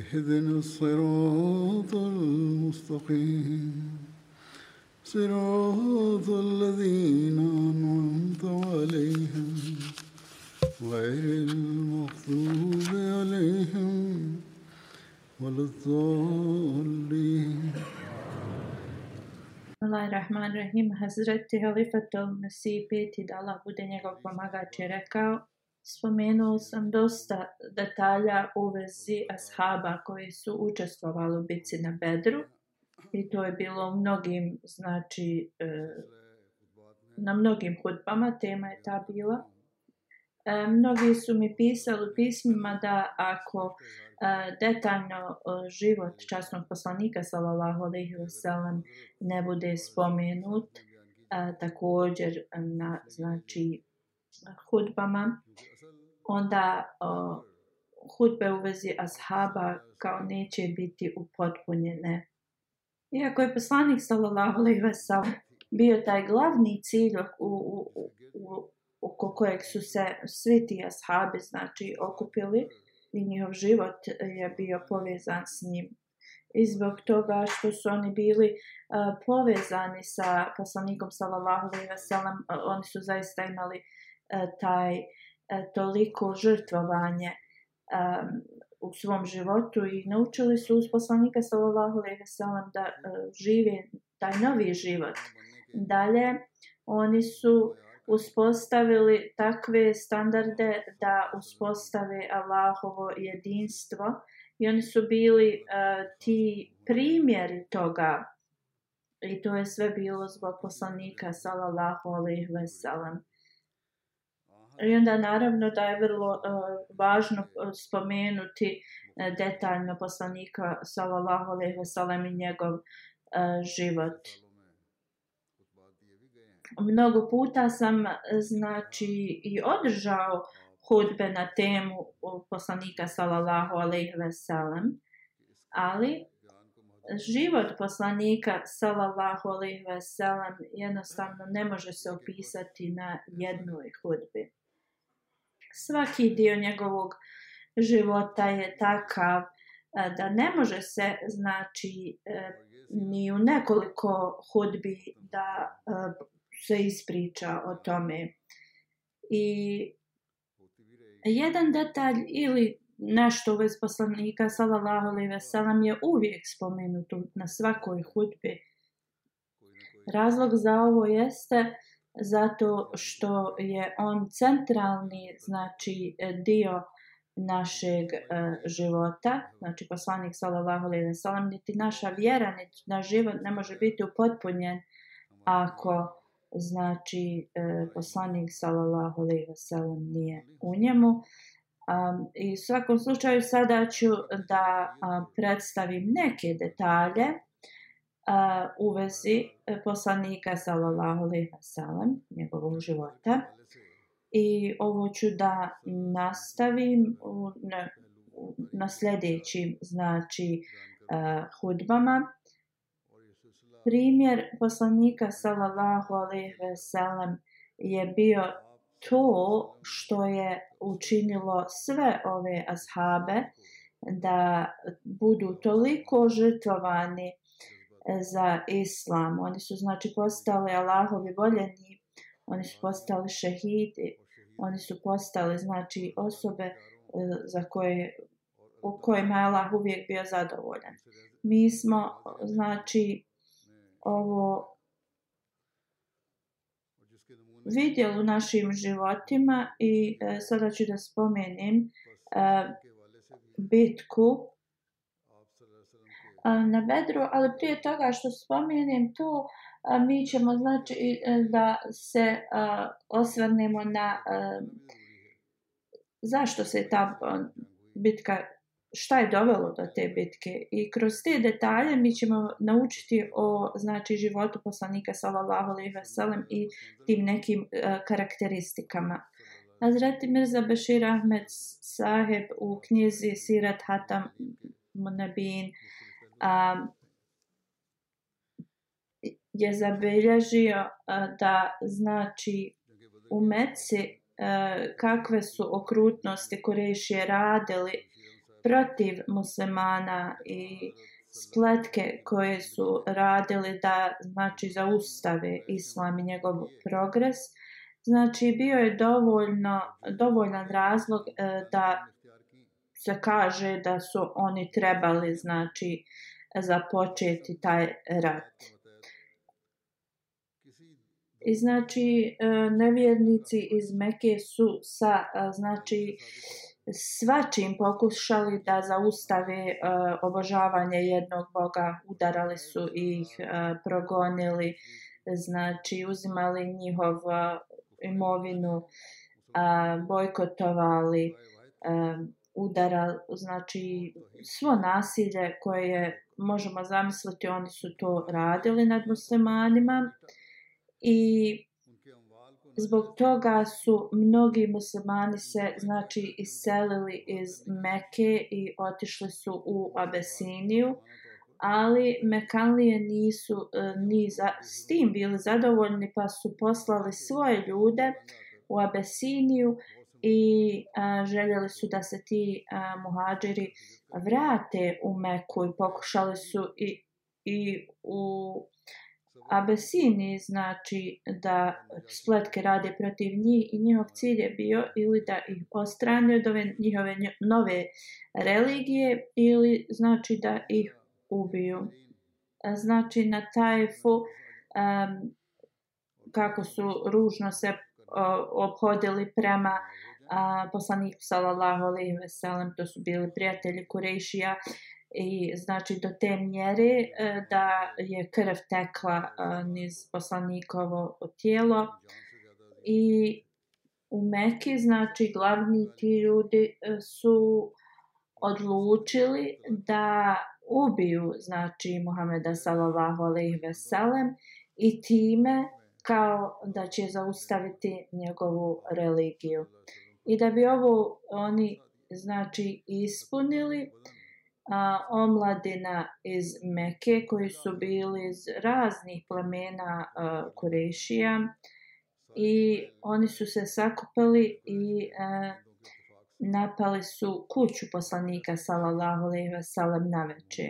اهدنا الصراط المستقيم صراط الذين انعمت عليهم غير المغضوب عليهم ولا الضالين الله الرحمن الرحيم حضرت خليفة المسيح بيت الله بودن يغفر مغا تركاو spomenuo sam dosta detalja u vezi ashaba koji su učestvovali u bici na Bedru i to je bilo mnogim, znači, e, na mnogim hudbama tema je ta bila. E, mnogi su mi pisali u pismima da ako e, detaljno život časnog poslanika sallallahu alejhi ve sellem ne bude spomenut također na znači hudbama onda uh, hudbe u vezi ashaba kao neće biti upotpunjene. Iako je poslanik sallallahu alaihi wasallam bio taj glavni cilj u, u, u, oko kojeg su se svi ti ashabi znači, okupili i njihov život je bio povezan s njim. I zbog toga što su oni bili uh, povezani sa poslanikom sallallahu alaihi wasallam, uh, oni su zaista imali uh, taj uh, e, toliko žrtvovanje e, u svom životu i naučili su uz poslanika sallallahu alejhi ve sellem da e, žive taj novi život. Dalje oni su uspostavili takve standarde da uspostave Allahovo jedinstvo i oni su bili e, ti primjeri toga i to je sve bilo zbog poslanika sallallahu alejhi ve sellem. I onda naravno da je vrlo uh, važno eh, spomenuti uh, detaljno poslanika sallallahu alejhi ve sellem i njegov uh, život. Mnogo puta sam znači i održao hudbe na temu poslanika sallallahu alejhi ve sellem, ali život poslanika sallallahu alejhi ve sellem jednostavno ne može se opisati na jednoj hudbi svaki dio njegovog života je takav e, da ne može se znači e, ni u nekoliko hudbi da e, se ispriča o tome i jedan detalj ili nešto u vez poslanika sallallahu alejhi ve sellem je uvijek spomenuto na svakoj hudbi razlog za ovo jeste uh, zato što je on centralni znači dio našeg e, života znači poslanik sallallahu alejhi ve sellem niti naša vjera niti naš život ne može biti upotpunjen ako znači e, poslanik sallallahu alejhi ve sellem nije u njemu um, i u svakom slučaju sada ću da a, predstavim neke detalje uh, u vezi e, poslanika sallallahu alejhi ve njegovog života. I ovo ću da nastavim u, na, u, na sljedećim, znači, uh, hudbama. Primjer poslanika sallallahu alejhi ve sellem je bio to što je učinilo sve ove ashabe da budu toliko žrtvovani za islam. Oni su znači postali Allahovi voljeni, oni su postali šehidi, oni su postali znači osobe e, za koje u kojima je Allah uvijek bio zadovoljan. Mi smo znači ovo vidjeli u našim životima i e, sada ću da spomenim e, bitku na vedru, ali prije toga što spomenem to, mi ćemo znači e, da se osvrnemo na e, zašto se ta bitka, šta je dovelo do te bitke i kroz te detalje mi ćemo naučiti o znači životu poslanika sallallahu alejhi ve sellem i tim nekim e, karakteristikama. Hazreti Mirza Bashir Ahmed Saheb u knjizi Sirat Hatam Munabin uh, um, je zabilježio uh, da znači u Meci uh, kakve su okrutnosti koreši radili protiv muslimana i spletke koje su radili da znači zaustave islam i njegov progres znači bio je dovoljno dovoljan razlog e, da se kaže da su oni trebali znači e, započeti taj rat. I znači e, nevjernici iz Mekke su sa e, znači svačim pokušali da zaustave e, obožavanje jednog boga, udarali su ih, progonili, znači uzimali njihovu imovinu, bojkotovali, udarali, znači svo nasilje koje je možemo zamisliti, oni su to radili nad muslimanima i zbog toga su mnogi muslimani se znači iselili iz Meke i otišli su u Abesiniju ali Mekanlije nisu e, ni za, s tim bili zadovoljni pa su poslali svoje ljude u Abesiniju i a, željeli su da se ti a, muhađiri vrate u Meku i pokušali su i, i u Abesini znači da spletke rade protiv njih i njihov cilj je bio ili da ih ostranju od ove njihove nove religije ili znači da ih ubiju. Znači na Tajfu um, kako su ružno se uh, obhodili prema uh, a, poslanik sallallahu alaihi ve sellem, to su bili prijatelji Kurešija i znači do te mjere a, e, da je krv tekla a, e, niz poslanikovo tijelo i u Mekke znači glavni ti ljudi a, e, su odlučili da ubiju znači Muhameda sallallahu alejhi ve sellem i time kao da će zaustaviti njegovu religiju. Uh, I da bi ovo oni znači ispunili, a, omladina iz Meke koji su bili iz raznih plemena a, Kurešija i oni su se sakupali i a, napali su kuću poslanika sallallahu alejhi ve sellem na veče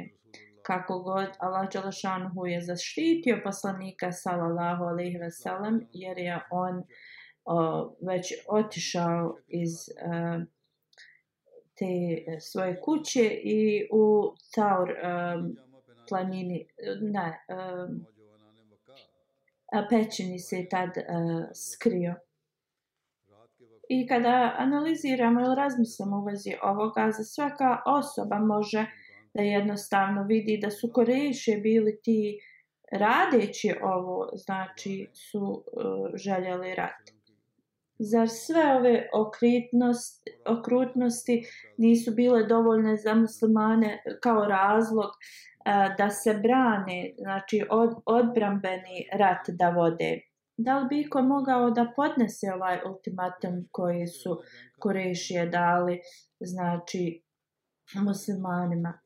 kako god Allah dželešanhu je zaštitio poslanika sallallahu alejhi ve sellem jer je on uh, uh, već otišao iz uh, te svoje kuće i u Taur um, e, planini, ne, um, pećini se tad uh, skrio. I kada analiziramo ili razmislimo u vezi ovoga, za svaka osoba može da jednostavno vidi da su koreše bili ti radeći ovo, znači su uh, željeli rat. Uh, Zar sve ove okrutnosti nisu bile dovoljne za muslimane kao razlog a, e, da se brane, znači od, odbrambeni rat da vode? Da li bi iko mogao da podnese ovaj ultimatum koji su Kurešije dali znači, muslimanima?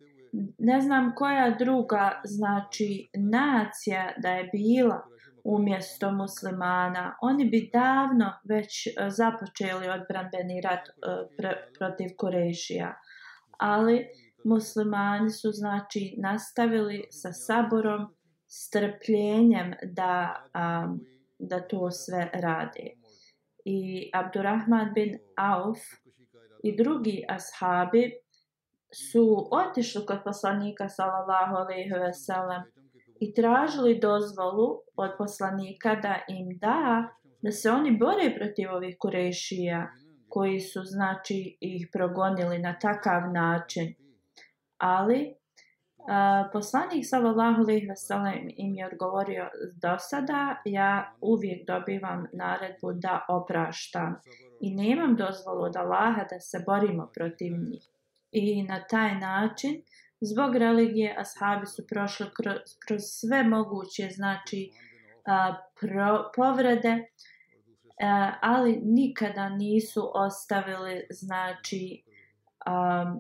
Ne znam koja druga znači nacija da je bila umjesto muslimana. Oni bi davno već e, započeli odbranbeni rat uh, e, pr protiv Korešija. Ali muslimani su znači nastavili sa saborom, strpljenjem da, um, da to sve rade. I Abdurrahman bin Auf i drugi ashabi su otišli kod poslanika sallallahu alaihi ve sellem i tražili dozvolu od poslanika da im da da se oni bore protiv ovih kurešija koji su znači ih progonili na takav način. Ali a, poslanik sallallahu alejhi ve sellem im je odgovorio do sada ja uvijek dobivam naredbu da opraštam i nemam dozvolu od Allaha da se borimo protiv njih. I na taj način zbog religije ashabi su prošli kroz, kroz sve moguće znači a, pro, povrede a, ali nikada nisu ostavili znači a,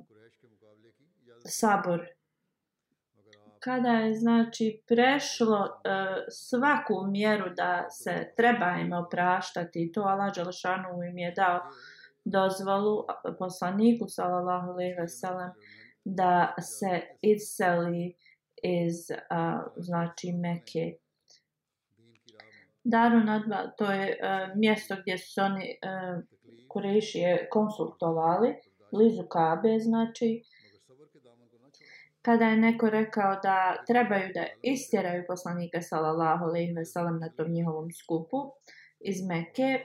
sabor kada je znači prešlo e, svaku mjeru da se treba im opraštati to Allah Đelšanu im je dao dozvolu poslaniku sallallahu alejhi ve sellem da se izseli iz uh, znači Mekke. Darun Adva, to je uh, mjesto gdje su oni uh, Kurešije konsultovali, blizu Kabe znači. Kada je neko rekao da trebaju da istjeraju poslanika sallallahu alejhi ve sellem na tom njihovom skupu iz Mekke,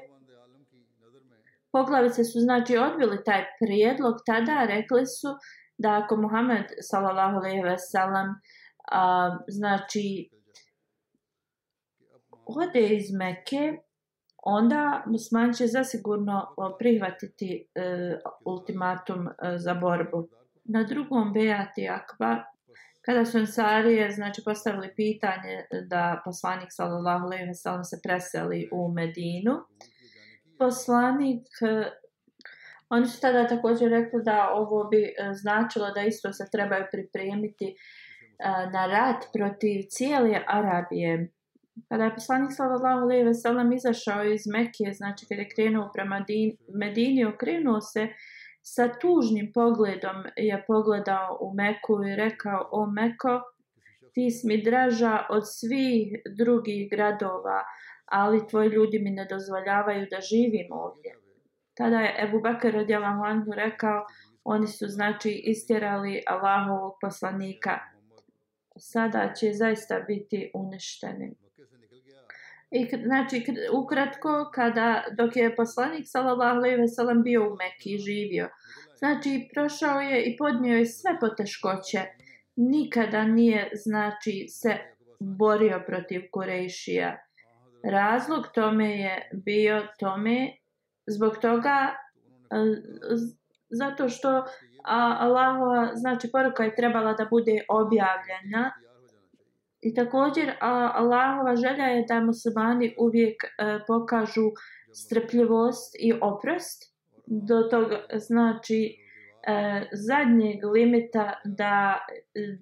poglavice su znači odbili taj prijedlog, tada rekli su uh, da ako Muhammed sallallahu alejhi ve sellem znači ode iz Mekke onda Musman će zasigurno prihvatiti uh, ultimatum uh, za borbu. Na drugom Beati Akba, kada su Ansarije znači, postavili pitanje da poslanik sallallahu alaihi wa sallam se preseli u Medinu, poslanik Oni su tada također rekli da ovo bi e, značilo da isto se trebaju pripremiti e, na rat protiv cijele Arabije. Kada je poslanik sallallahu alejhi ve sellem izašao iz Mekke, znači kada je krenuo prema Din, Medini, okrenuo se sa tužnim pogledom je pogledao u Meku i rekao: "O Meko, ti si mi draža od svih drugih gradova, ali tvoji ljudi mi ne dozvoljavaju da živim ovdje." Tada je Ebu Bekr radijalahu anhu rekao, oni su znači istjerali Allahovog poslanika. Sada će zaista biti uništeni. I znači ukratko kada dok je poslanik sallallahu alejhi ve sellem bio u Mekki živio. Znači prošao je i podnio je sve poteškoće. Nikada nije znači se borio protiv Kurejšija. Razlog tome je bio tome zbog toga e, zato što Allahova znači poruka je trebala da bude objavljena i također Allahova želja je da muslimani uvijek e, pokažu strpljivost i oprost do toga znači e, zadnjeg limita da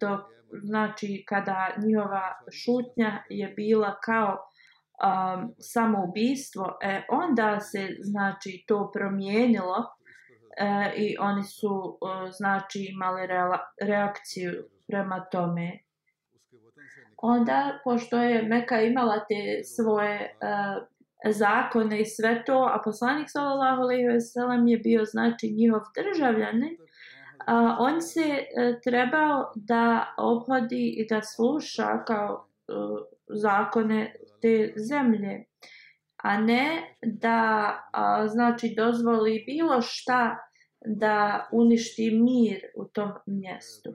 do, znači kada njihova šutnja je bila kao uh, um, samoubistvo, e, onda se znači to promijenilo e, i oni su e, znači imali rela, reakciju prema tome. Onda, pošto je Meka imala te svoje e, zakone i sve to, a poslanik sallallahu alejhi ve sellem je bio znači njihov državljanin, a on se e, trebao da obhodi i da sluša kao e, zakone te zemlje, a ne da a, znači dozvoli bilo šta da uništi mir u tom mjestu.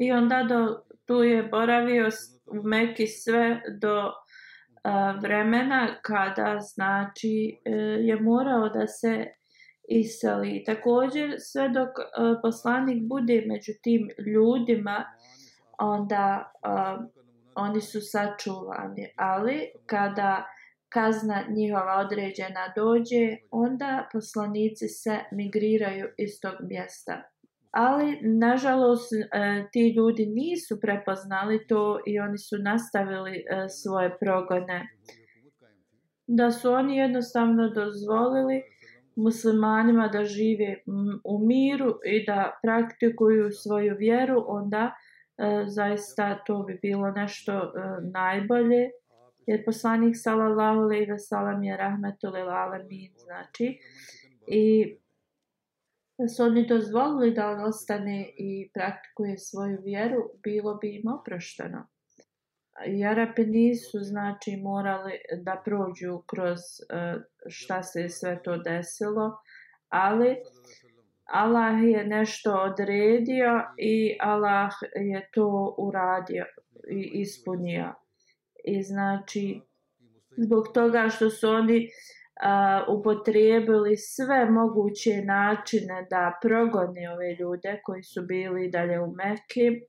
I onda do, tu je boravio u Meki sve do a, vremena kada znači e, je morao da se iseli. Također sve dok a, e, poslanik bude među tim ljudima, onda a, oni su sačuvani, ali kada kazna njihova određena dođe, onda poslanici se migriraju iz tog mjesta. Ali, nažalost, e, ti ljudi nisu prepoznali to i oni su nastavili e, svoje progone. Da su oni jednostavno dozvolili muslimanima da žive u miru i da praktikuju svoju vjeru, onda... E, zaista to bi bilo nešto uh, najbolje jer poslanik sallallahu alejhi ve sellem je rahmetul alamin znači i da su oni dozvolili da on ostane i praktikuje svoju vjeru bilo bi im oprošteno i arape nisu znači morali da prođu kroz uh, šta se sve to desilo ali uh, Allah je nešto odredio i Allah je to uradio i ispunio. I znači, zbog toga što su oni uh, upotrijebili sve moguće načine da progoni ove ljude koji su bili dalje u Mekke,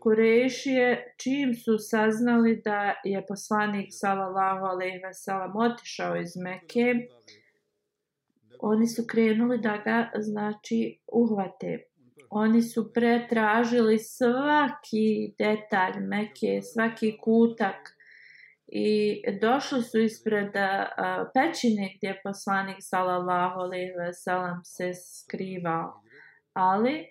Kurešije, čim su saznali da je poslanik sallallahu alejhi ve sellem otišao iz Mekke, oni su krenuli da ga znači uhvate. Oni su pretražili svaki detalj meke, svaki kutak i došli su ispred a, pećine gdje je poslanik sallallahu alejhi ve sellem se skrivao. Ali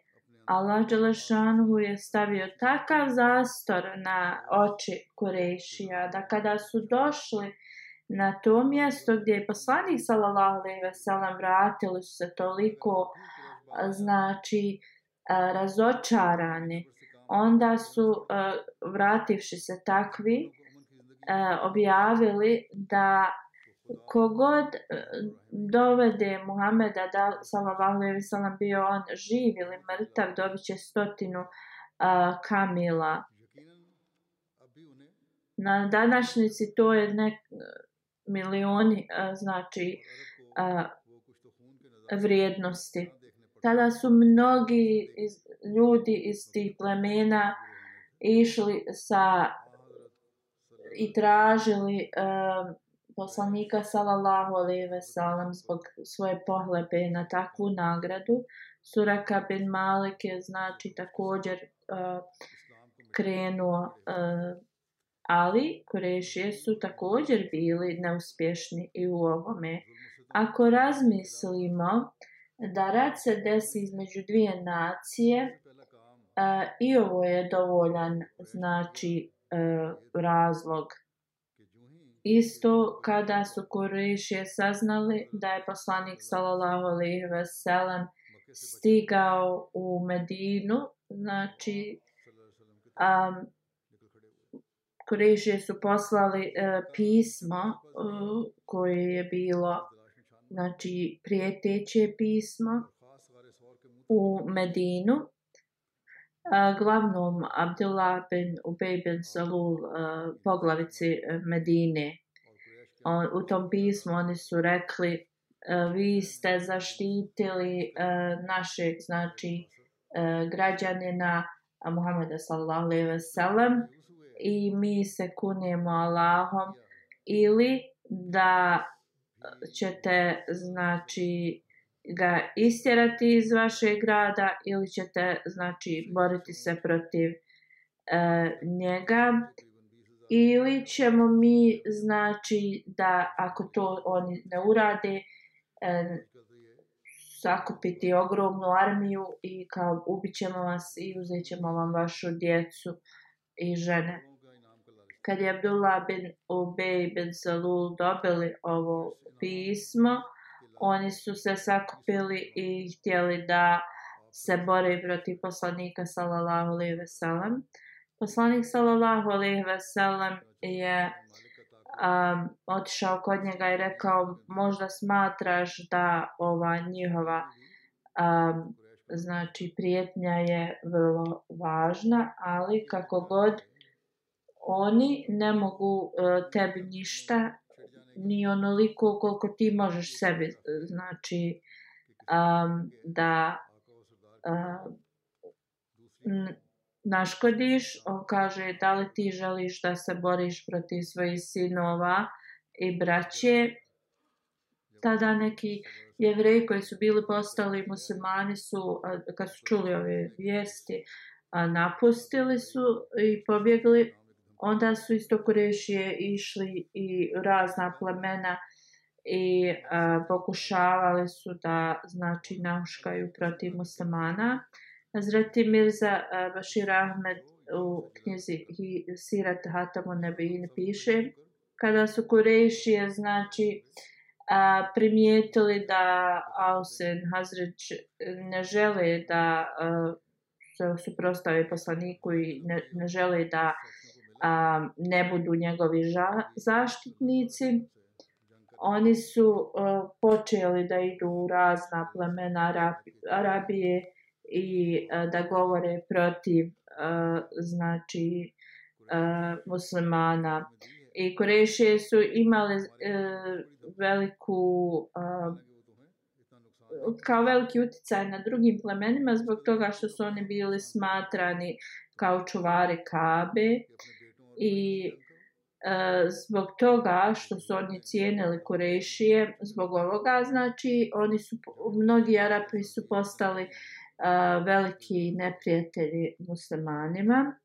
Allah Đelešanhu je stavio takav zastor na oči Kurešija da kada su došli na to mjesto gdje je poslanik sallallahu alejhi ve sellem vratili su se toliko znači razočarani onda su vrativši se takvi objavili da kogod dovede Muhameda da sallallahu alejhi ve sellem bio on živ ili mrtav dobiće stotinu kamila na današnjici to je nek, milioni znači a, vrijednosti. Tada su mnogi iz, ljudi iz tih plemena išli sa i tražili a, poslanika sallallahu alejhi ve sellem zbog svoje pohlepe na takvu nagradu. Suraka bin Malik je znači također a, krenuo a, ali Korešije su također bili neuspješni i u ovome. Ako razmislimo da rad se desi između dvije nacije, e, i ovo je dovoljan znači e, razlog. Isto kada su Korešije saznali da je poslanik sallallahu alejhi ve sellem stigao u Medinu, znači um, kratko režije su poslali e, pismo e, koje je bilo znači prijeteće pismo u Medinu e, glavnom Abdullah bin Ubej bin Salul e, poglavici Medine o, u tom pismu oni su rekli e, vi ste zaštitili e, našeg znači e, građanina Muhammeda sallallahu alejhi ve sellem i mi se kunjemo Allahom ili da e, ćete znači ga istjerati iz vašeg grada ili ćete znači boriti se protiv e, njega ili ćemo mi znači da ako to oni ne urade e, sakupiti ogromnu armiju i kao ubićemo vas i uzećemo vam vašu djecu i žene kad je Abdullah bin Ubej bin Salul dobili ovo pismo, oni su se sakupili i htjeli da se bore protiv poslanika sallallahu alejhi ve sellem. Poslanik sallallahu alejhi ve sellem je um, otišao kod njega i rekao možda smatraš da ova njihova um, znači prijetnja je vrlo važna, ali kako god oni ne mogu e, tebi ništa ni onoliko koliko ti možeš sebi znači um, da um, naškodiš, on kaže da li ti želiš da se boriš proti svojih sinova i braće. Tada neki jevreji koji su bili postali muslimani su, kad su čuli ove vijesti, napustili su i pobjegli onda su isto korešije išli i razna plemena i e, pokušavali su da znači nauškaju protiv muslimana. Zreti Mirza Bashir Ahmed u knjizi Sirat Hatamu Nebin piše kada su korešije znači a, primijetili da Ausen Hazreć ne žele da a, se suprostave poslaniku i ne, ne žele da a, a, ne budu njegovi ža, zaštitnici. Oni su a, e, počeli da idu u razna plemena Arabi, Arabije i a, e, da govore protiv a, e, znači a, muslimana. I Korešije su imali a, veliku a, kao veliki uticaj na drugim plemenima zbog toga što su oni bili smatrani kao čuvari Kabe i e, zbog toga što su oni cijenili Kurešije, zbog ovoga znači, oni su, mnogi Arapi su postali e, veliki neprijatelji muslimanima.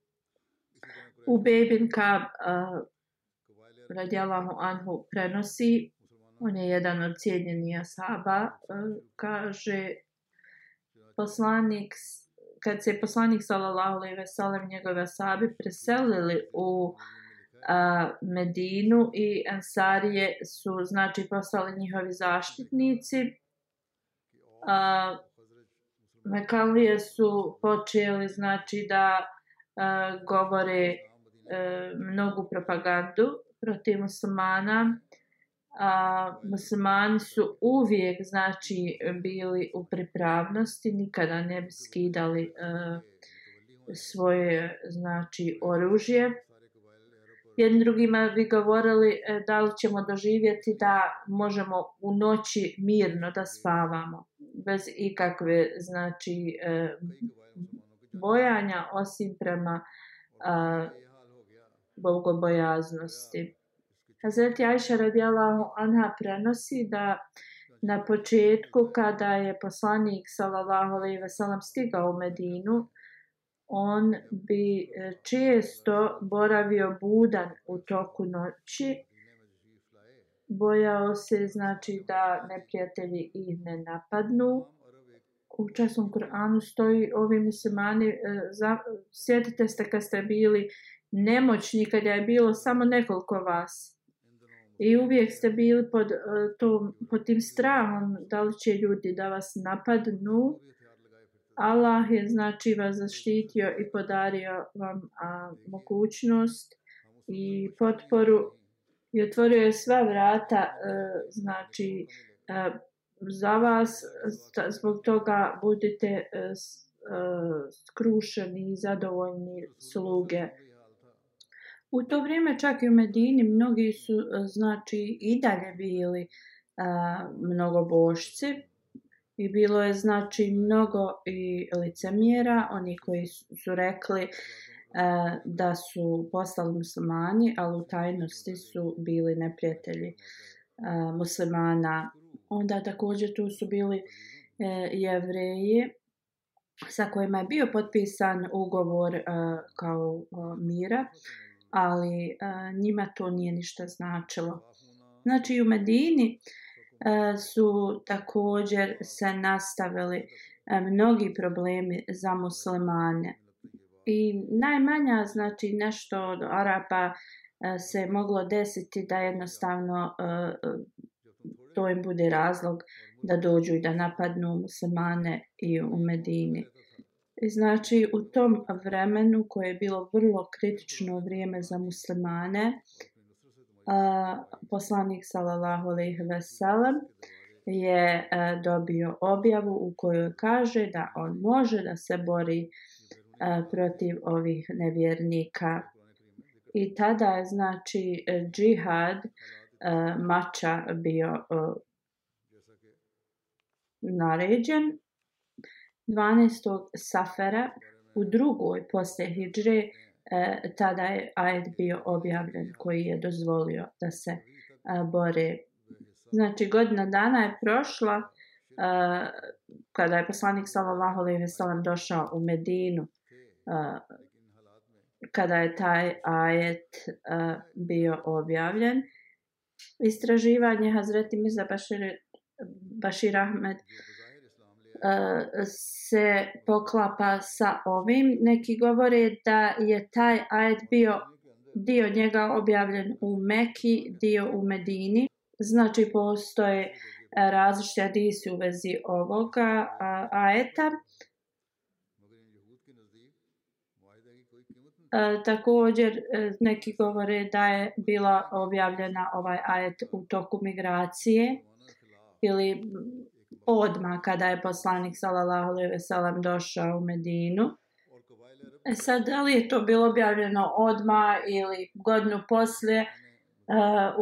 U Bebinka e, radijalahu Anhu prenosi, on je jedan od cijenjenih asaba, e, kaže poslanik kad se poslanik sallallahu alejhi ve sellem njegove sahabe preselili u a, Medinu i Ansarije su znači postali njihovi zaštitnici. A, Mekalije su počeli znači da a, govore a, e, mnogu propagandu protiv muslimana a, muslimani su uvijek znači bili u pripravnosti, nikada ne bi skidali a, e, svoje znači oružje. Jedni drugima bi govorili a, e, da li ćemo doživjeti da možemo u noći mirno da spavamo bez ikakve znači a, e, bojanja osim prema a, bogobojaznosti. Yeah. Hazreti Ajša radijalahu anha prenosi da na početku kada je poslanik sallallahu alejhi ve sellem stigao u Medinu on bi e, često boravio budan u toku noći bojao se znači da neprijatelji ih ne napadnu u časom Kur'anu stoji ovi muslimani e, za, sjetite ste kad ste bili nemoćni kada je bilo samo nekoliko vas I uvijek ste bili pod, e, to, pod tim strahom da li će ljudi da vas napadnu. Allah je znači vas zaštitio i podario vam a, mogućnost i potporu i otvorio je sva vrata a, e, znači a, e, za vas sta, zbog toga budite a, a, skrušeni i zadovoljni sluge. A, U to vrijeme čak i u Medini mnogi su e, znači i dalje bili a, mnogo bošci i bilo je znači mnogo i licemjera, oni koji su rekli a, e, da su postali muslimani, ali u tajnosti su bili neprijatelji a, e, muslimana. Onda također tu su bili e, jevreji sa kojima je bio potpisan ugovor a, kao a, mira ali a, njima to nije ništa značilo. Znači u Medini a, su također se nastavili a, mnogi problemi za muslimane. I najmanja znači nešto od Araba a, se moglo desiti da jednostavno a, to im bude razlog da dođu i da napadnu muslimane i u Medini. A, I znači u tom vremenu koje je bilo vrlo kritično vrijeme za muslimane, a, poslanik sallallahu alejhi ve sellem je a, dobio objavu u kojoj kaže da on može da se bori a, protiv ovih nevjernika. I tada je znači džihad a, mača bio a, naređen 12. safara u drugoj posle hijdžre e, tada je ajed bio objavljen koji je dozvolio da se e, bore znači godina dana je prošla e, kada je poslanik sallallahu alejhi ve sellem došao u Medinu kada je taj ajet bio objavljen istraživanje Hazreti Miza Bashir Bashir Ahmed E, se poklapa sa ovim. Neki govore da je taj ajet bio dio njega objavljen u Meki, dio u Medini. Znači postoje različite hadisi u vezi ovoga ajeta. E, također e, neki govore da je bila objavljena ovaj ajet u toku migracije ili odma kada je poslanik sallallahu alejhi ve sellem došao u Medinu. E sad da li je to bilo objavljeno odma ili godinu poslije, Uh,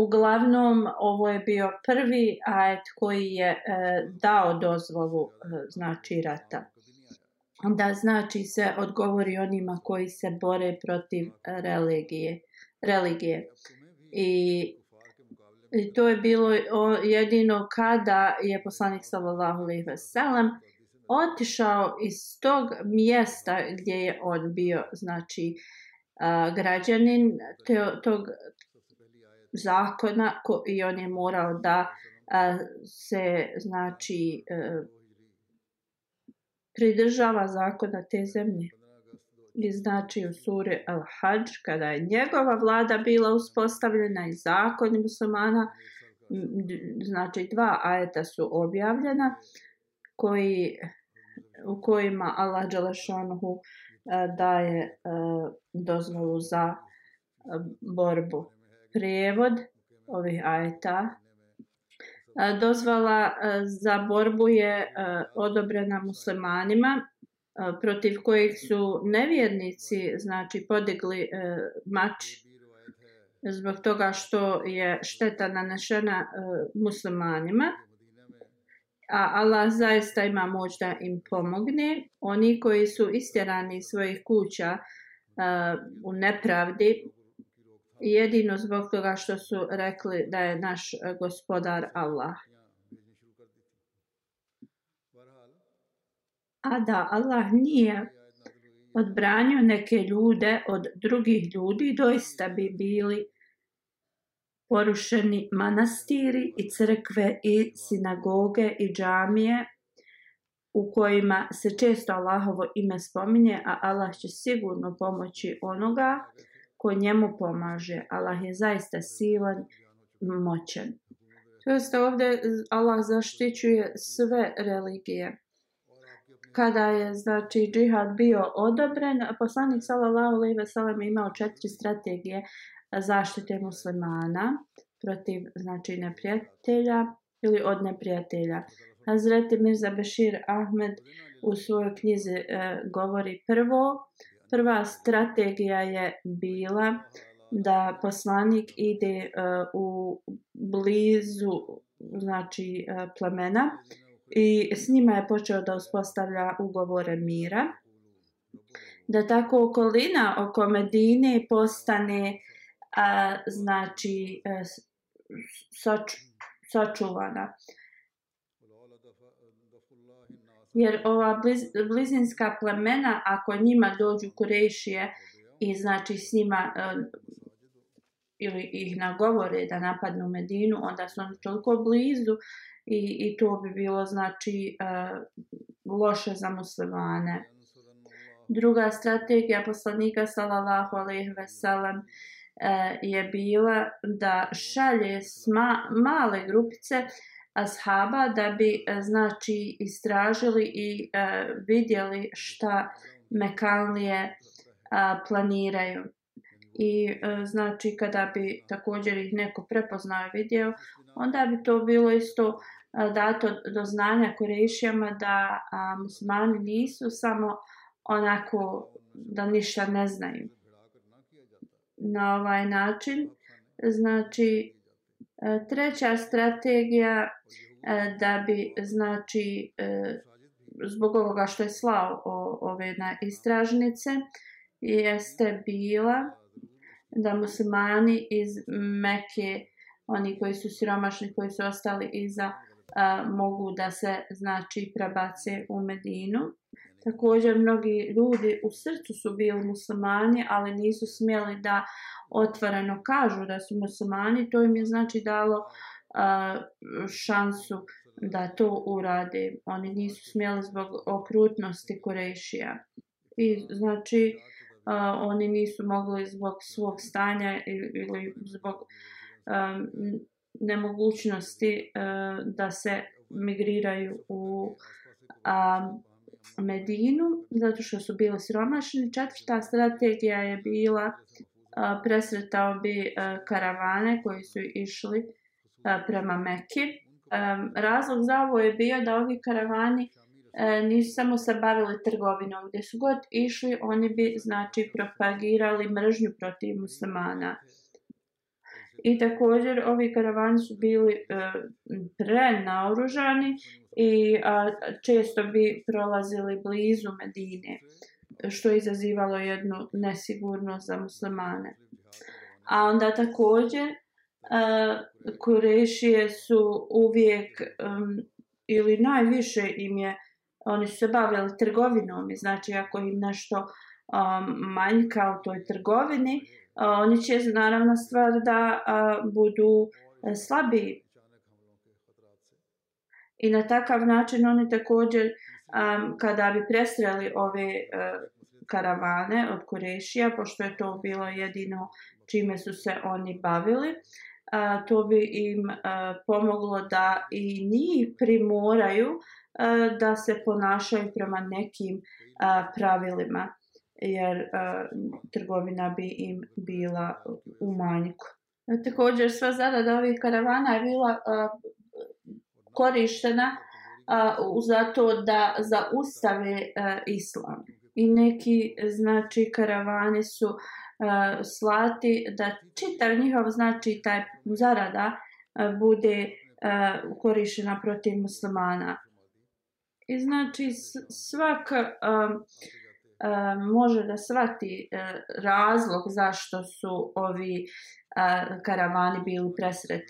uglavnom, ovo je bio prvi ajet koji je uh, dao dozvolu, uh, znači, rata. Da, znači, se odgovori onima koji se bore protiv religije. religije. I I to je bilo jedino kada je poslanik sallallahu alejhi ve sellem otišao iz tog mjesta gdje je on bio, znači građanin te, tog zakona koji on je morao da se znači e, pridržava zakona te zemlje i znači u suri Al-Hajj, kada je njegova vlada bila uspostavljena i zakon muslimana, znači dva ajeta su objavljena koji, u kojima Allah Đalešanuhu e, daje e, dozvolu za e, borbu. Prijevod ovih ajeta dozvala za borbu je odobrena muslimanima protiv kojih su nevjernici znači podigli e, mač zbog toga što je šteta nanešena e, muslimanima a Allah zaista ima moć da im pomogne oni koji su istjerani iz svojih kuća e, u nepravdi jedino zbog toga što su rekli da je naš gospodar Allah a da Allah nije odbranio neke ljude od drugih ljudi, doista bi bili porušeni manastiri i crkve i sinagoge i džamije u kojima se često Allahovo ime spominje, a Allah će sigurno pomoći onoga ko njemu pomaže. Allah je zaista silan, moćan. To jeste ovdje Allah zaštićuje sve religije kada je znači džihad bio odobren, poslanik sallallahu alejhi ve sellem imao četiri strategije zaštite muslimana protiv znači neprijatelja ili od neprijatelja. Hazret Mirza Bashir Ahmed u svojoj knjizi e, govori prvo prva strategija je bila da poslanik ide e, u blizu znači e, plemena i s njima je počeo da uspostavlja ugovore mira da tako okolina oko Medine postane a, znači a, e, soč, sočuvana jer ova bliz, blizinska plemena ako njima dođu kurešije i znači s njima a, e, ili ih nagovore da napadnu Medinu onda su oni toliko blizu i, i to bi bilo znači e, loše za muslimane. Druga strategija poslanika sallallahu alejhi ve sellem e, je bila da šalje sma, male grupice ashaba da bi e, znači istražili i e, vidjeli šta Mekanlije e, planiraju i e, znači kada bi također ih neko prepoznao i vidio, onda bi to bilo isto e, dato do znanja korešijama da a, muslimani nisu samo onako da ništa ne znaju. Na ovaj način, znači, e, treća strategija da bi, znači, zbog ovoga što je slao o, ove na istražnice, jeste bila da muslimani iz Mekke, oni koji su siromašni, koji su ostali iza, a, mogu da se znači prebace u Medinu. Također mnogi ljudi u srcu su bili muslimani, ali nisu smjeli da otvoreno kažu da su muslimani. To im je znači dalo a, šansu da to urade. Oni nisu smjeli zbog okrutnosti Kurešija. I znači, a, uh, oni nisu mogli zbog svog stanja ili zbog um, nemogućnosti uh, da se migriraju u um, Medinu, zato što su bili siromašni. Četvrta strategija je bila presretao bi karavane koji su išli prema Mekke. Razlog za ovo je bio da ovi karavani uh, E, nisu samo se bavili trgovinom gdje su god išli, oni bi znači propagirali mržnju protiv muslimana. I također ovi karavani su bili e, prenaoružani i a, često bi prolazili blizu Medine, što je izazivalo jednu nesigurnost za muslimane. A onda također e, Kurešije su uvijek e, ili najviše im je oni su se bavili trgovinom i znači ako im nešto um, manjka u toj trgovini, uh, oni će naravno stvar da uh, budu uh, slabi. I na takav način oni također, um, kada bi presreli ove uh, karavane od Kurešija, pošto je to bilo jedino čime su se oni bavili, a, to bi im a, e, pomoglo da i ni primoraju a, E, da se ponašaju prema nekim e, pravilima jer e, trgovina bi im bila u manjku. Također sva zarada ovih karavana je bila korištena za to da zaustave islam. I neki znači karavani su slati da čitav njihov znači taj zarada bude korištena protiv muslimana. I znači svaka uh, uh, može da shvati uh, razlog zašto su ovi uh, karavani bili presret,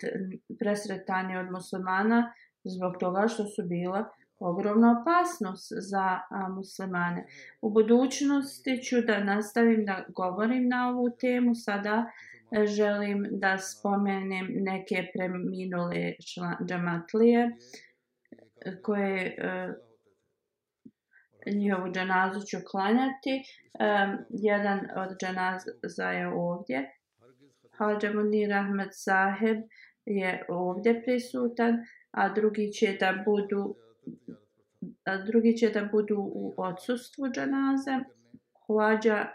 presretani od muslimana zbog toga što su bila ogromna opasnost za a, muslimane. U budućnosti ću da nastavim da govorim na ovu temu. Sada e, želim da spomenem neke preminule džamatlije koje a, njihovu dženazu ću klanjati. Um, jedan od dženaza je ovdje. Hadža Munir Ahmed Saheb je ovdje prisutan, a drugi će da budu a drugi će da budu u odsustvu dženaze. Hadža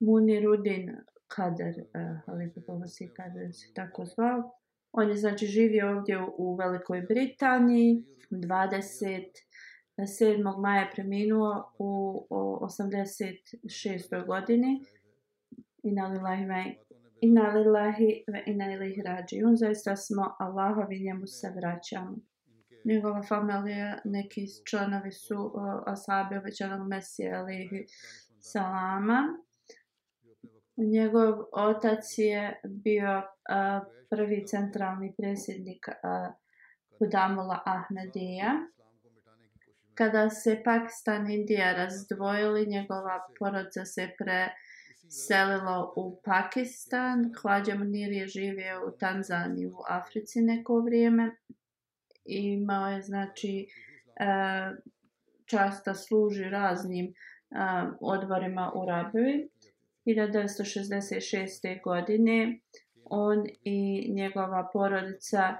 Munirudin Kader, eh, ali po povasi Kader se tako zvao. On je znači živio ovdje u Velikoj Britaniji 20 7. maja je preminuo u 86. godini i nalilahi me i nalilahi ve i nalilih rađi. On zaista smo Allahov i njemu se vraćamo. Njegova familija, neki članovi su uh, asabi obećanog Mesije alihi salama. Njegov otac je bio uh, prvi centralni predsjednik uh, Budamula Ahmedija. Kada se Pakistan i Indija razdvojili, njegova porodca se preselila u Pakistan. Hlađa Munir je živio u Tanzaniji u Africi neko vrijeme. I imao je, znači, e, časta služi raznim e, odvorima u Rabovi. 1966. godine on i njegova porodica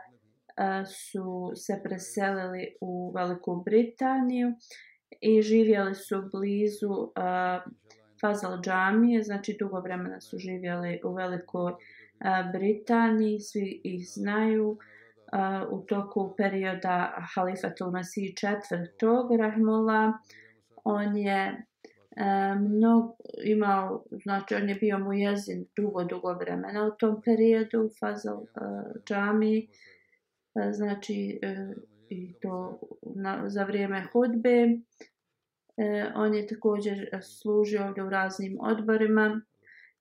su se preselili u Veliku Britaniju i živjeli su blizu uh, Fazal džamije, znači dugo vremena su živjeli u Velikoj uh, Britaniji, svi ih znaju uh, u toku perioda Halifa Tulmasi IV. Rahmola. On je uh, mnogo imao, znači on je bio mu jezin dugo, dugo vremena u tom periodu u Fazal uh, džamiji. E, znači e, i to na, za vrijeme hudbe. E, on je također služio ovdje u raznim odborima.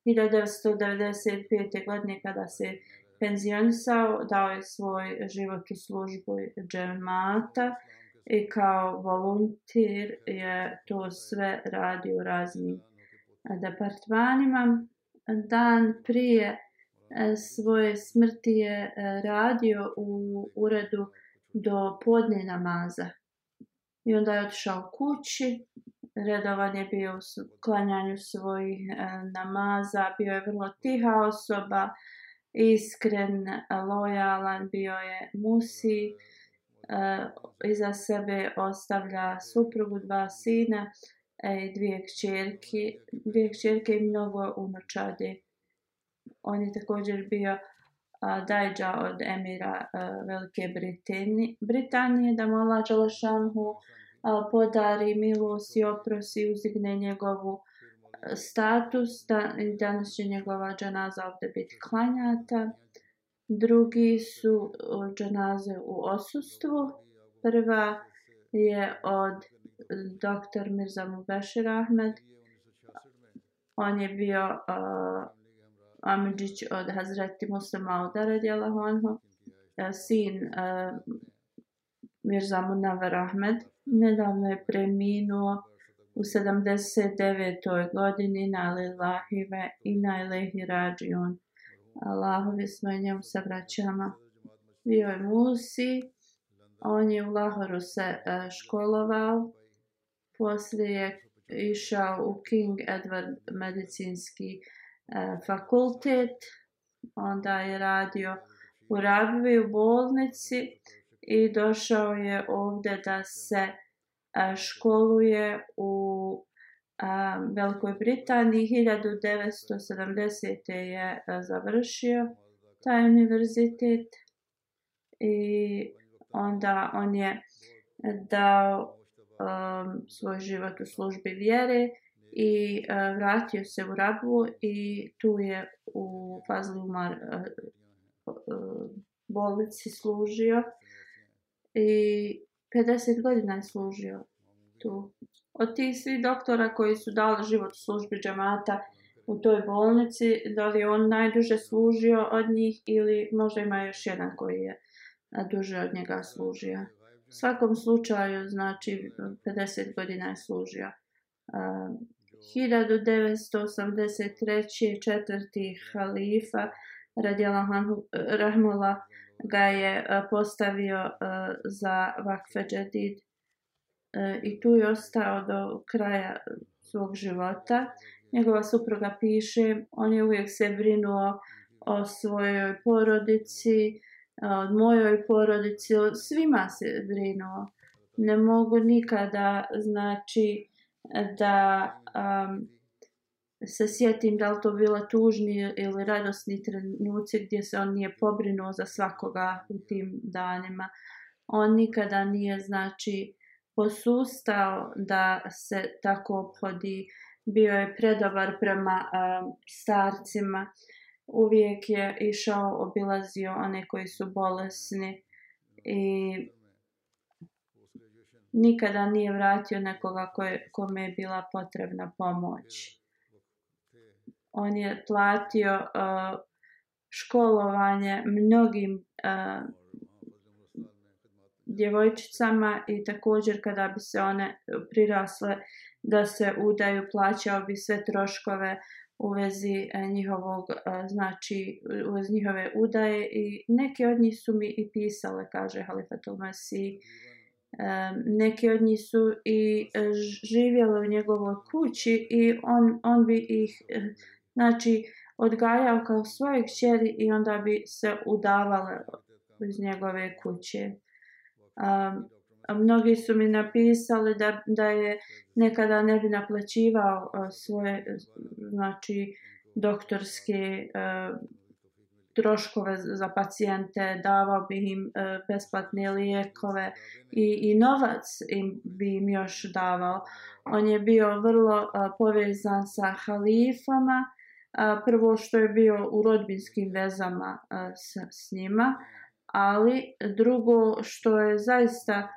1995. godine kada se penzionisao, dao je svoj život u službu džemata i kao volunteer je to sve radio u raznim departmanima. Dan prije E, svoje smrti je e, radio u uredu do podne namaza. I onda je otišao kući, redovan je bio u klanjanju svojih e, namaza, bio je vrlo tiha osoba, iskren, lojalan, bio je musi, iza sebe ostavlja suprugu, dva sina, dvije kćerke, dvije kćerke i mnogo unučadeka on je također bio uh, dajđa od emira uh, Velike Britini, Britanije da mu Allah Đalašanhu uh, podari milost i opros i uzigne njegovu e, status da, i danas će njegova džanaza ovdje biti klanjata. Drugi su e, džanaze u osustvu. Prva je od dr. Mirza Mubešir Ahmed. On je bio uh, Amidžić od Hazreti Musa Mauda radijala honho, eh, sin uh, Mirza Munavar Ahmed, nedavno je preminuo u 79. godini na Lilahive i na Ilehi Rađion. Allahovi smo i njemu se vraćama. Bio je Musi, on je u Lahoru se uh, školovao, poslije je išao u King Edward medicinski uh, E, fakultet, onda je radio u ragbi u bolnici i došao je ovdje da se e, školuje u e, Velikoj Britaniji. 1970. je završio taj univerzitet i onda on je dao um, svoj život u službi vjere i uh, vratio se u Rabu i tu je u Fazlumar uh, e, uh, e, bolnici služio i 50 godina je služio tu. Od tih svi doktora koji su dali život u službi džemata u toj bolnici, da li je on najduže služio od njih ili možda ima još jedan koji je duže od njega služio. U svakom slučaju, znači, 50 godina je služio uh, 1983. četvrti halifa Radjela Rahmola ga je e, postavio e, za Vakfe Džedid e, i tu je ostao do kraja svog života. Njegova supruga piše, on je uvijek se brinuo o svojoj porodici, o mojoj porodici, o svima se brinuo. Ne mogu nikada, znači, uh, da um, se sjetim da li to bila tužni ili radosni trenuci gdje se on nije pobrinuo za svakoga u tim danima. On nikada nije, znači, posustao da se tako obhodi. Bio je predobar prema um, starcima. Uvijek je išao, obilazio one koji su bolesni i nikada nije vratio nekoga kome je bila potrebna pomoć. On je platio uh, školovanje mnogim uh, djevojčicama i također kada bi se one prirasle da se udaju, plaćao bi sve troškove u vezi e, njihovog, e, znači u vezi njihove udaje i neke od njih su mi i pisale, kaže Halifatul Masih neke od njih su i e, živjele u njegovoj kući i on, on bi ih e, znači odgajao kao svoje kćeri i onda bi se udavale iz njegove kuće. Um, mnogi su mi napisali da, da je nekada ne bi naplaćivao uh, svoje znači doktorske uh, troškove za pacijente, davao bi im e, besplatne lijekove i, i novac im bi im još davao. On je bio vrlo e, povezan sa halifama, e, prvo što je bio u rodbinskim vezama e, s, s njima, ali drugo što je zaista e,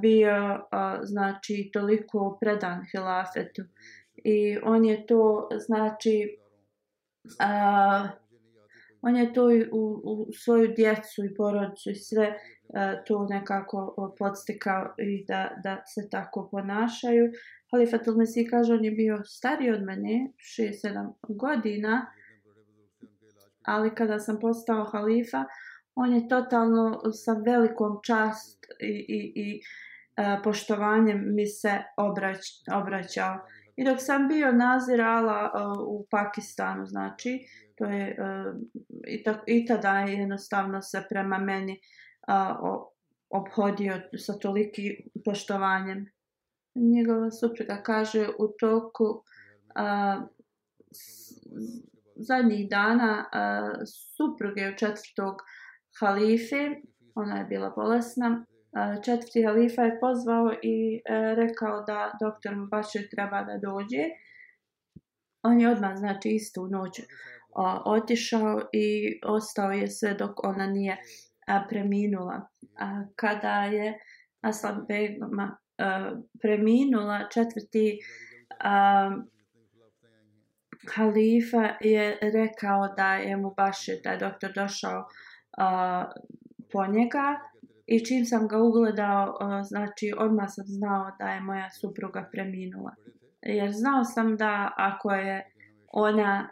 bio e, znači toliko predan hilafetu. I on je to znači e, on je to i u, u svoju djecu i porodicu i sve uh, e, to nekako e, podstekao i da, da se tako ponašaju. Halifa Tulmesi kaže, on je bio stariji od mene, 6-7 godina, ali kada sam postao halifa, on je totalno sa velikom čast i, i, i e, poštovanjem mi se obrać, obraćao. I dok sam bio nazirala e, u Pakistanu, znači, e, to je e, i, ta, i tada je jednostavno se prema meni a, o, obhodio sa toliki poštovanjem. Njegova supruga kaže u toku a, zadnjih dana a, supruge u četvrtog halife, ona je bila bolesna, četvrti halifa je pozvao i e, rekao da doktor Mubašir treba da dođe. On je odmah, znači, istu noću uh, a, otišao i ostao je sve dok ona nije a, preminula. A, kada je Aslan Begum preminula, četvrti a, halifa je rekao da je mu baš da je doktor došao a, po njega i čim sam ga ugledao, a, znači odmah sam znao da je moja supruga preminula. Jer znao sam da ako je ona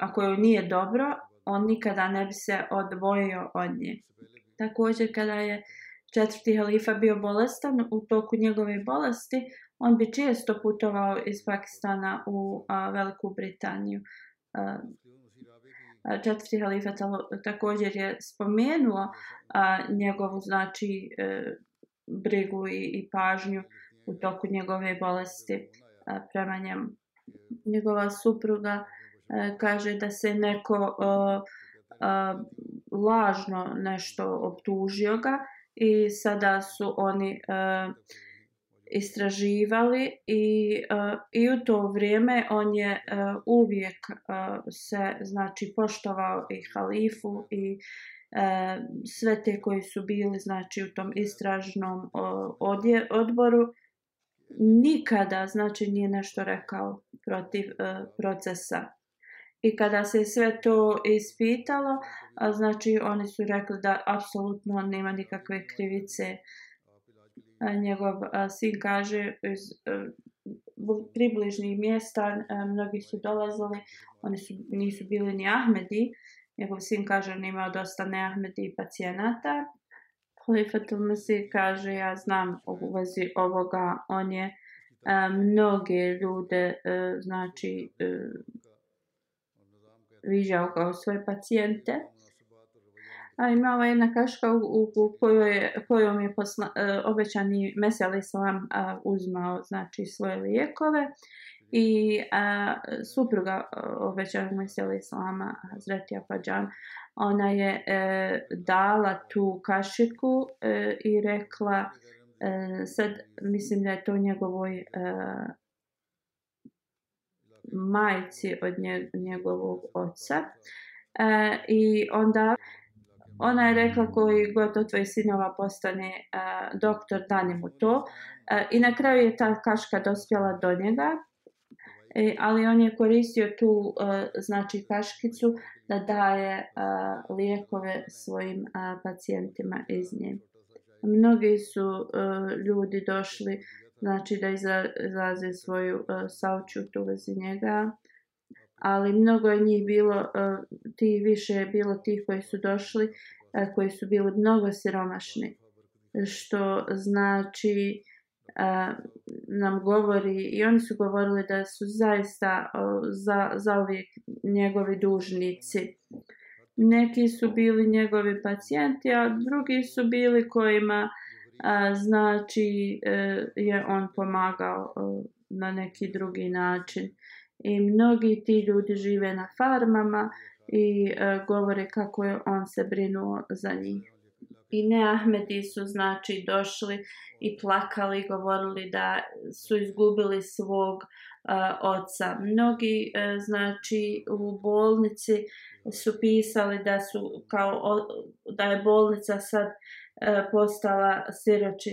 ako joj nije dobro, on nikada ne bi se odvojio od nje. Također, kada je četvrti halifa bio bolestan u toku njegove bolesti, on bi često putovao iz Pakistana u a, Veliku Britaniju. A, četvrti halifa također je spomenuo a, njegovu znači e, brigu i, i pažnju u toku njegove bolesti a, prema njemu. Njegova supruga a, E, kaže da se neko uh, uh, lažno nešto optužio ga i sada su oni uh, istraživali i uh, i u to vrijeme on je uh, uvijek uh, se znači poštovao i halifu i uh, sve te koji su bili znači u tom istražnom uh, odje, odboru nikada znači nije nešto rekao protiv uh, procesa I kada se sve to ispitalo, znači oni su rekli da apsolutno nema nikakve krivice. Njegov sin kaže iz e, približnih mjesta, e, mnogi su dolazili, oni su, nisu bili ni Ahmedi. Njegov sin kaže da nema dosta ne Ahmedi i pacijenata. Halifatul Masih kaže ja znam u vezi ovoga, on je e, mnoge ljude, znači, viđao kao svoje pacijente. A imala jedna kaška u, u, u kojoj, kojom je posla, uh, obećani Mesija Ali Salam uh, uzmao znači, svoje lijekove. I uh, supruga uh, obećanog Mesija Ali Salama, Zretija Fadžan, ona je uh, dala tu kašiku uh, i rekla uh, sad mislim da je to njegovoj uh, majci od nje, njegovog oca. E, I onda ona je rekla koji god od tvoje sinova postane e, doktor, dani mu to. E, I na kraju je ta kaška dospjela do njega, e, ali on je koristio tu e, znači kaškicu da daje e, lijekove svojim e, pacijentima iz nje. Mnogi su e, ljudi došli znači da izraze svoju uh, saučut u vezi njega. Ali mnogo je njih bilo, uh, ti više je bilo ti koji su došli, uh, koji su bili mnogo siromašni. Što znači uh, nam govori i oni su govorili da su zaista uh, za, za uvijek njegovi dužnici. Neki su bili njegovi pacijenti, a drugi su bili kojima uh, A, znači e, je on pomagao e, na neki drugi način. I mnogi ti ljudi žive na farmama i e, govore kako je on se brinuo za njih. I Neahmedi su znači došli i plakali i govorili da su izgubili svog uh, uh, oca. Mnogi uh, znači u bolnici su pisali da su kao o, da je bolnica sad uh, postala siroči,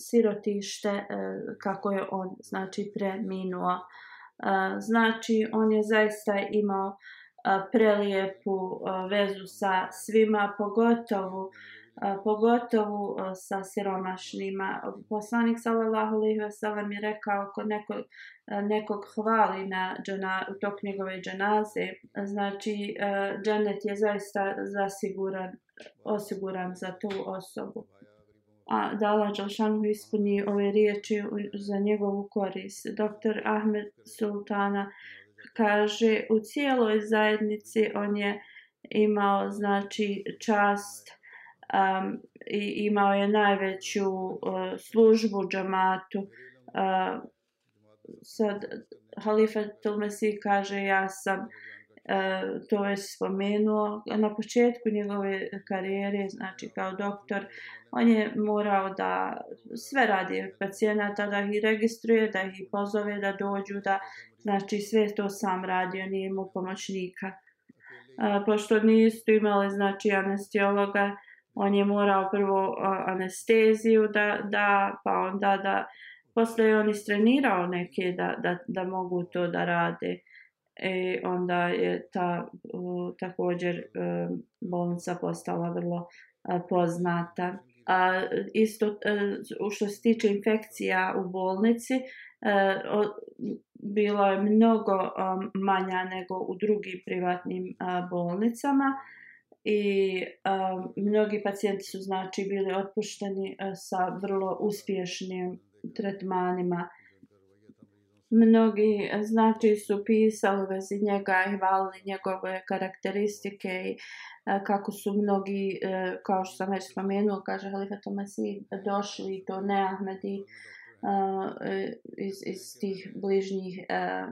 sirotište uh, kako je on znači preminuo. Uh, znači on je zaista imao uh, prelijepu uh, vezu sa svima, pogotovo uh, pogotovo sa siromašnima. Poslanik sallallahu alejhi ve sellem je rekao kod neko, nekog hvali na džana, tok njegove dženaze, znači džennet je zaista zasiguran, osiguran za tu osobu. A Dala Đalšanu ispuni ove riječi za njegovu korist. Dr. Ahmed Sultana kaže u cijeloj zajednici on je imao znači čast um, imao je najveću uh, službu džamatu. Uh, sad, Halifa Tulmesi kaže, ja sam uh, to već spomenuo na početku njegove karijere, znači kao doktor, on je morao da sve radi pacijenata, da ih registruje, da ih pozove, da dođu, da znači sve to sam radio, nije imao pomoćnika. Uh, pošto nisu imali znači anestiologa, uh, on je morao prvo uh, anesteziju da, da, pa onda da, posle je on istrenirao neke da, da, da mogu to da rade. E, onda je ta uh, također uh, bolnica postala vrlo uh, poznata. A, uh, isto uh, što se tiče infekcija u bolnici, uh, od, bilo je mnogo um, manja nego u drugim privatnim uh, bolnicama. Uh, i um, mnogi pacijenti su znači bili otpušteni uh, sa vrlo uspješnim tretmanima. Mnogi e, znači su pisali vezi njega i hvalili njegove karakteristike i e, kako su mnogi, kao što sam već spomenuo, kaže Halifa Tomasi, došli to ne Ahmedi iz, iz tih bližnjih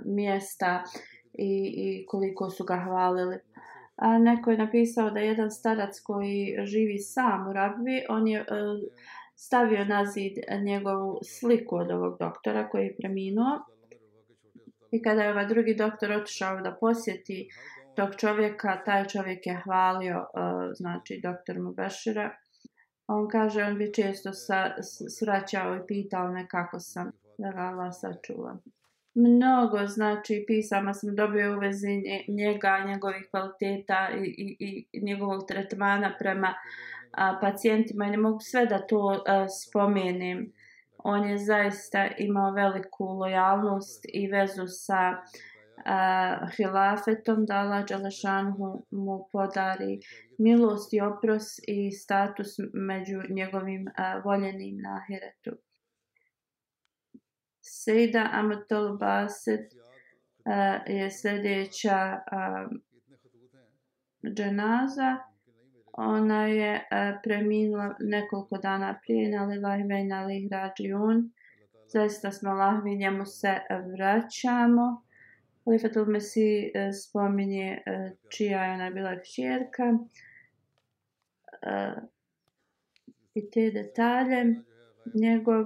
mjesta i, i koliko su ga hvalili. Uh, A, neko je napisao da jedan starac koji živi sam u Rabvi, on je a, e, stavio na zid njegovu sliku od ovog doktora koji je preminuo. I kada je ovaj drugi doktor otišao da posjeti tog čovjeka, taj čovjek je hvalio, a, e, znači, doktor Mubešira. On kaže, on bi često sa, s, sraćao i pitao me kako sam da ga Allah sačuva mnogo znači pisama sam dobio u vezi njega, njegovih kvaliteta i, i, i njegovog tretmana prema a, pacijentima i ne mogu sve da to a, e, spomenem. On je zaista imao veliku lojalnost i vezu sa a, e, hilafetom da Allah Đalešanhu mu podari milost i opros i status među njegovim a, e, voljenim nahiretom. Sejda Amatol Baset uh, je sljedeća uh, dženaza. Ona je uh, preminula nekoliko dana prije na Lilahvej na Lihrađijun. Zaista smo lahvi, njemu se vraćamo. Lifatul Mesi uh, spominje uh, čija je ona bila čjerka. Uh, I te detalje njegov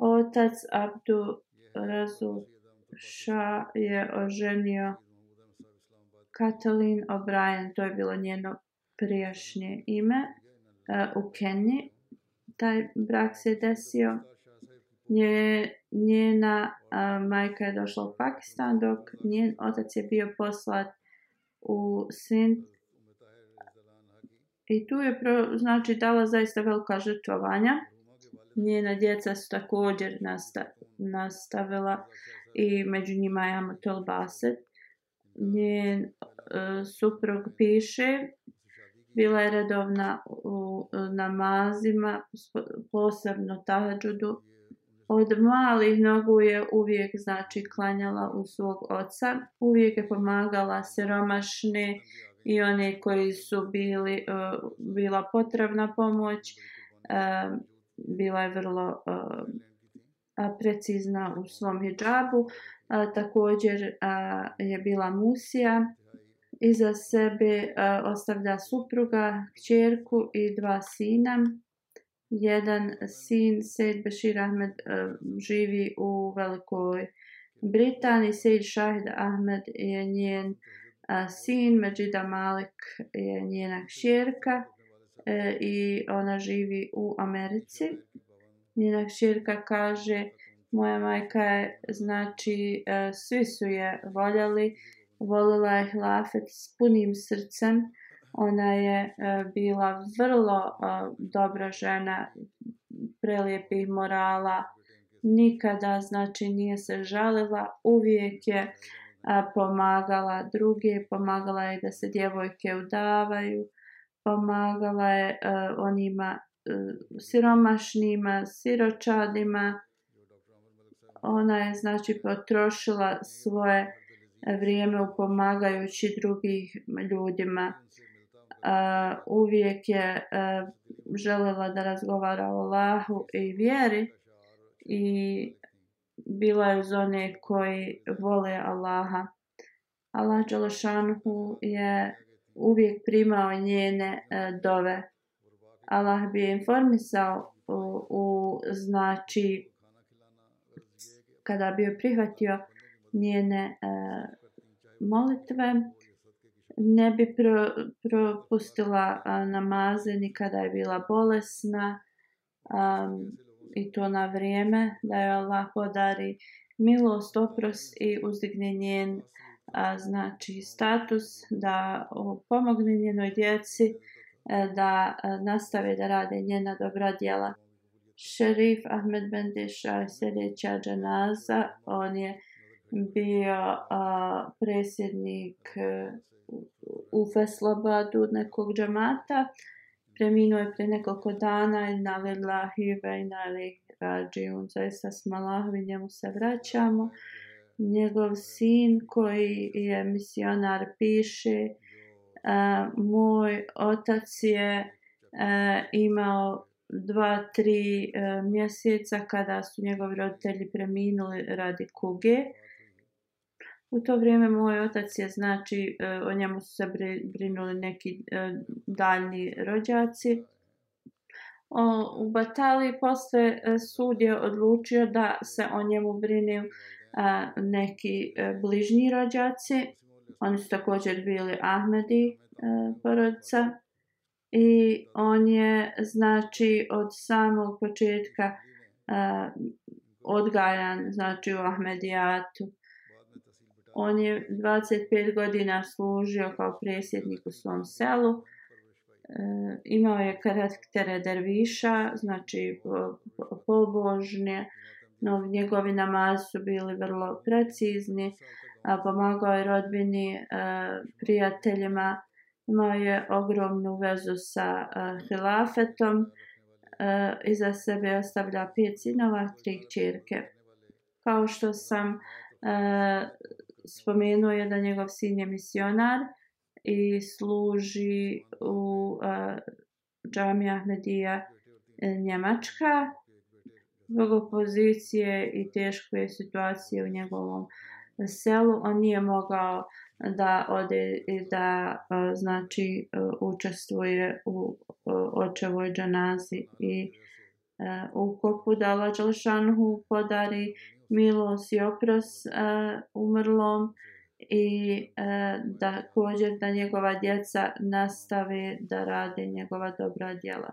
otac Abdu Razuša je oženio Katalin O'Brien, to je bilo njeno prijašnje ime, e, u Keniji. Taj brak se je desio. Nje, njena e, majka je došla u Pakistan, dok njen otac je bio poslat u Sint. I tu je pro, znači dala zaista velika žrtvovanja njena djeca su također nasta, nastavila i među njima je Amatol Baset. Njen uh, suprug piše, bila je redovna u uh, namazima, posebno tahadžudu. Od malih nogu je uvijek znači klanjala u svog oca, uvijek je pomagala siromašne i one koji su bili, uh, bila potrebna pomoć. Uh, bila je vrlo uh, precizna u svom hijabu. Uh, također uh, je bila musija. Iza sebe uh, ostavlja supruga, kćerku i dva sina. Jedan sin, Sejd Bashir Ahmed, uh, živi u Velikoj Britaniji. Sejd Shahid Ahmed je njen uh, sin, Međida Malik je njena kćerka. Uh, e, i ona živi u Americi. Njena širka kaže, moja majka je, znači, e, svi su je voljeli, voljela je Hlafet s punim srcem, ona je e, bila vrlo e, dobra žena, prelijepih morala, nikada, znači, nije se žalila, uvijek je a, e, pomagala druge, pomagala je da se djevojke udavaju, pomagala je uh, onima uh, siromašnima, siročadima. Ona je znači potrošila svoje vrijeme upomagajući drugih ljudima. Uh, uvijek je uh, želela da razgovara o Allahu i vjeri i bila je uz one koji vole Allaha. Allah Đalešanhu je uvijek primao njene e, dove. Allah bi je informisao u, u znači kada bi joj prihvatio njene e, molitve ne bi pro, propustila a, namaze ni kada je bila bolesna a, i to na vrijeme da joj Allah podari milost, oprost i uzdigne njen a, a, znači status da pomogne njenoj djeci e, da e, nastave da rade njena dobra djela. Šerif Ahmed Bendiša je sljedeća džanaza. On je bio a, presjednik e, u Feslobadu nekog džamata. Preminuo je pre nekoliko dana i navedla Hive i Nali Rađi. On zaista s Malahovi njemu se vraćamo. Uh, njegov sin koji je misionar piše e, moj otac je e, imao dva, tri e, mjeseca kada su njegovi roditelji preminuli radi kuge u to vrijeme moj otac je znači e, o njemu su se brinuli neki e, daljni rođaci o, u Bataliji posle e, sud je odlučio da se o njemu brinu a, neki a, e, bližnji rođaci. Oni su također bili Ahmedi a, e, porodica. I on je, znači, od samog početka a, e, odgajan, znači, u Ahmedijatu. On je 25 godina služio kao presjednik u svom selu. E, imao je karaktere derviša, znači po, po, pobožnje. E, No, njegovi namazi su bili vrlo precizni, a pomagao je rodbini, a, eh, prijateljima, imao je ogromnu vezu sa a, eh, hilafetom, a, eh, iza sebe ostavlja pet sinova, tri čirke. Kao što sam a, spomenuo je da njegov sin je misionar i služi u a, džami Ahmedija Njemačka. A, mnogo pozicije i teške situacije u njegovom selu. On nije mogao da ode i da znači učestvuje u očevoj džanazi i u kopu da Lađalšanhu podari milost i opros umrlom i da kođer da njegova djeca nastave da rade njegova dobra djela.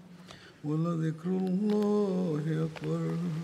ولذكر الله أكبر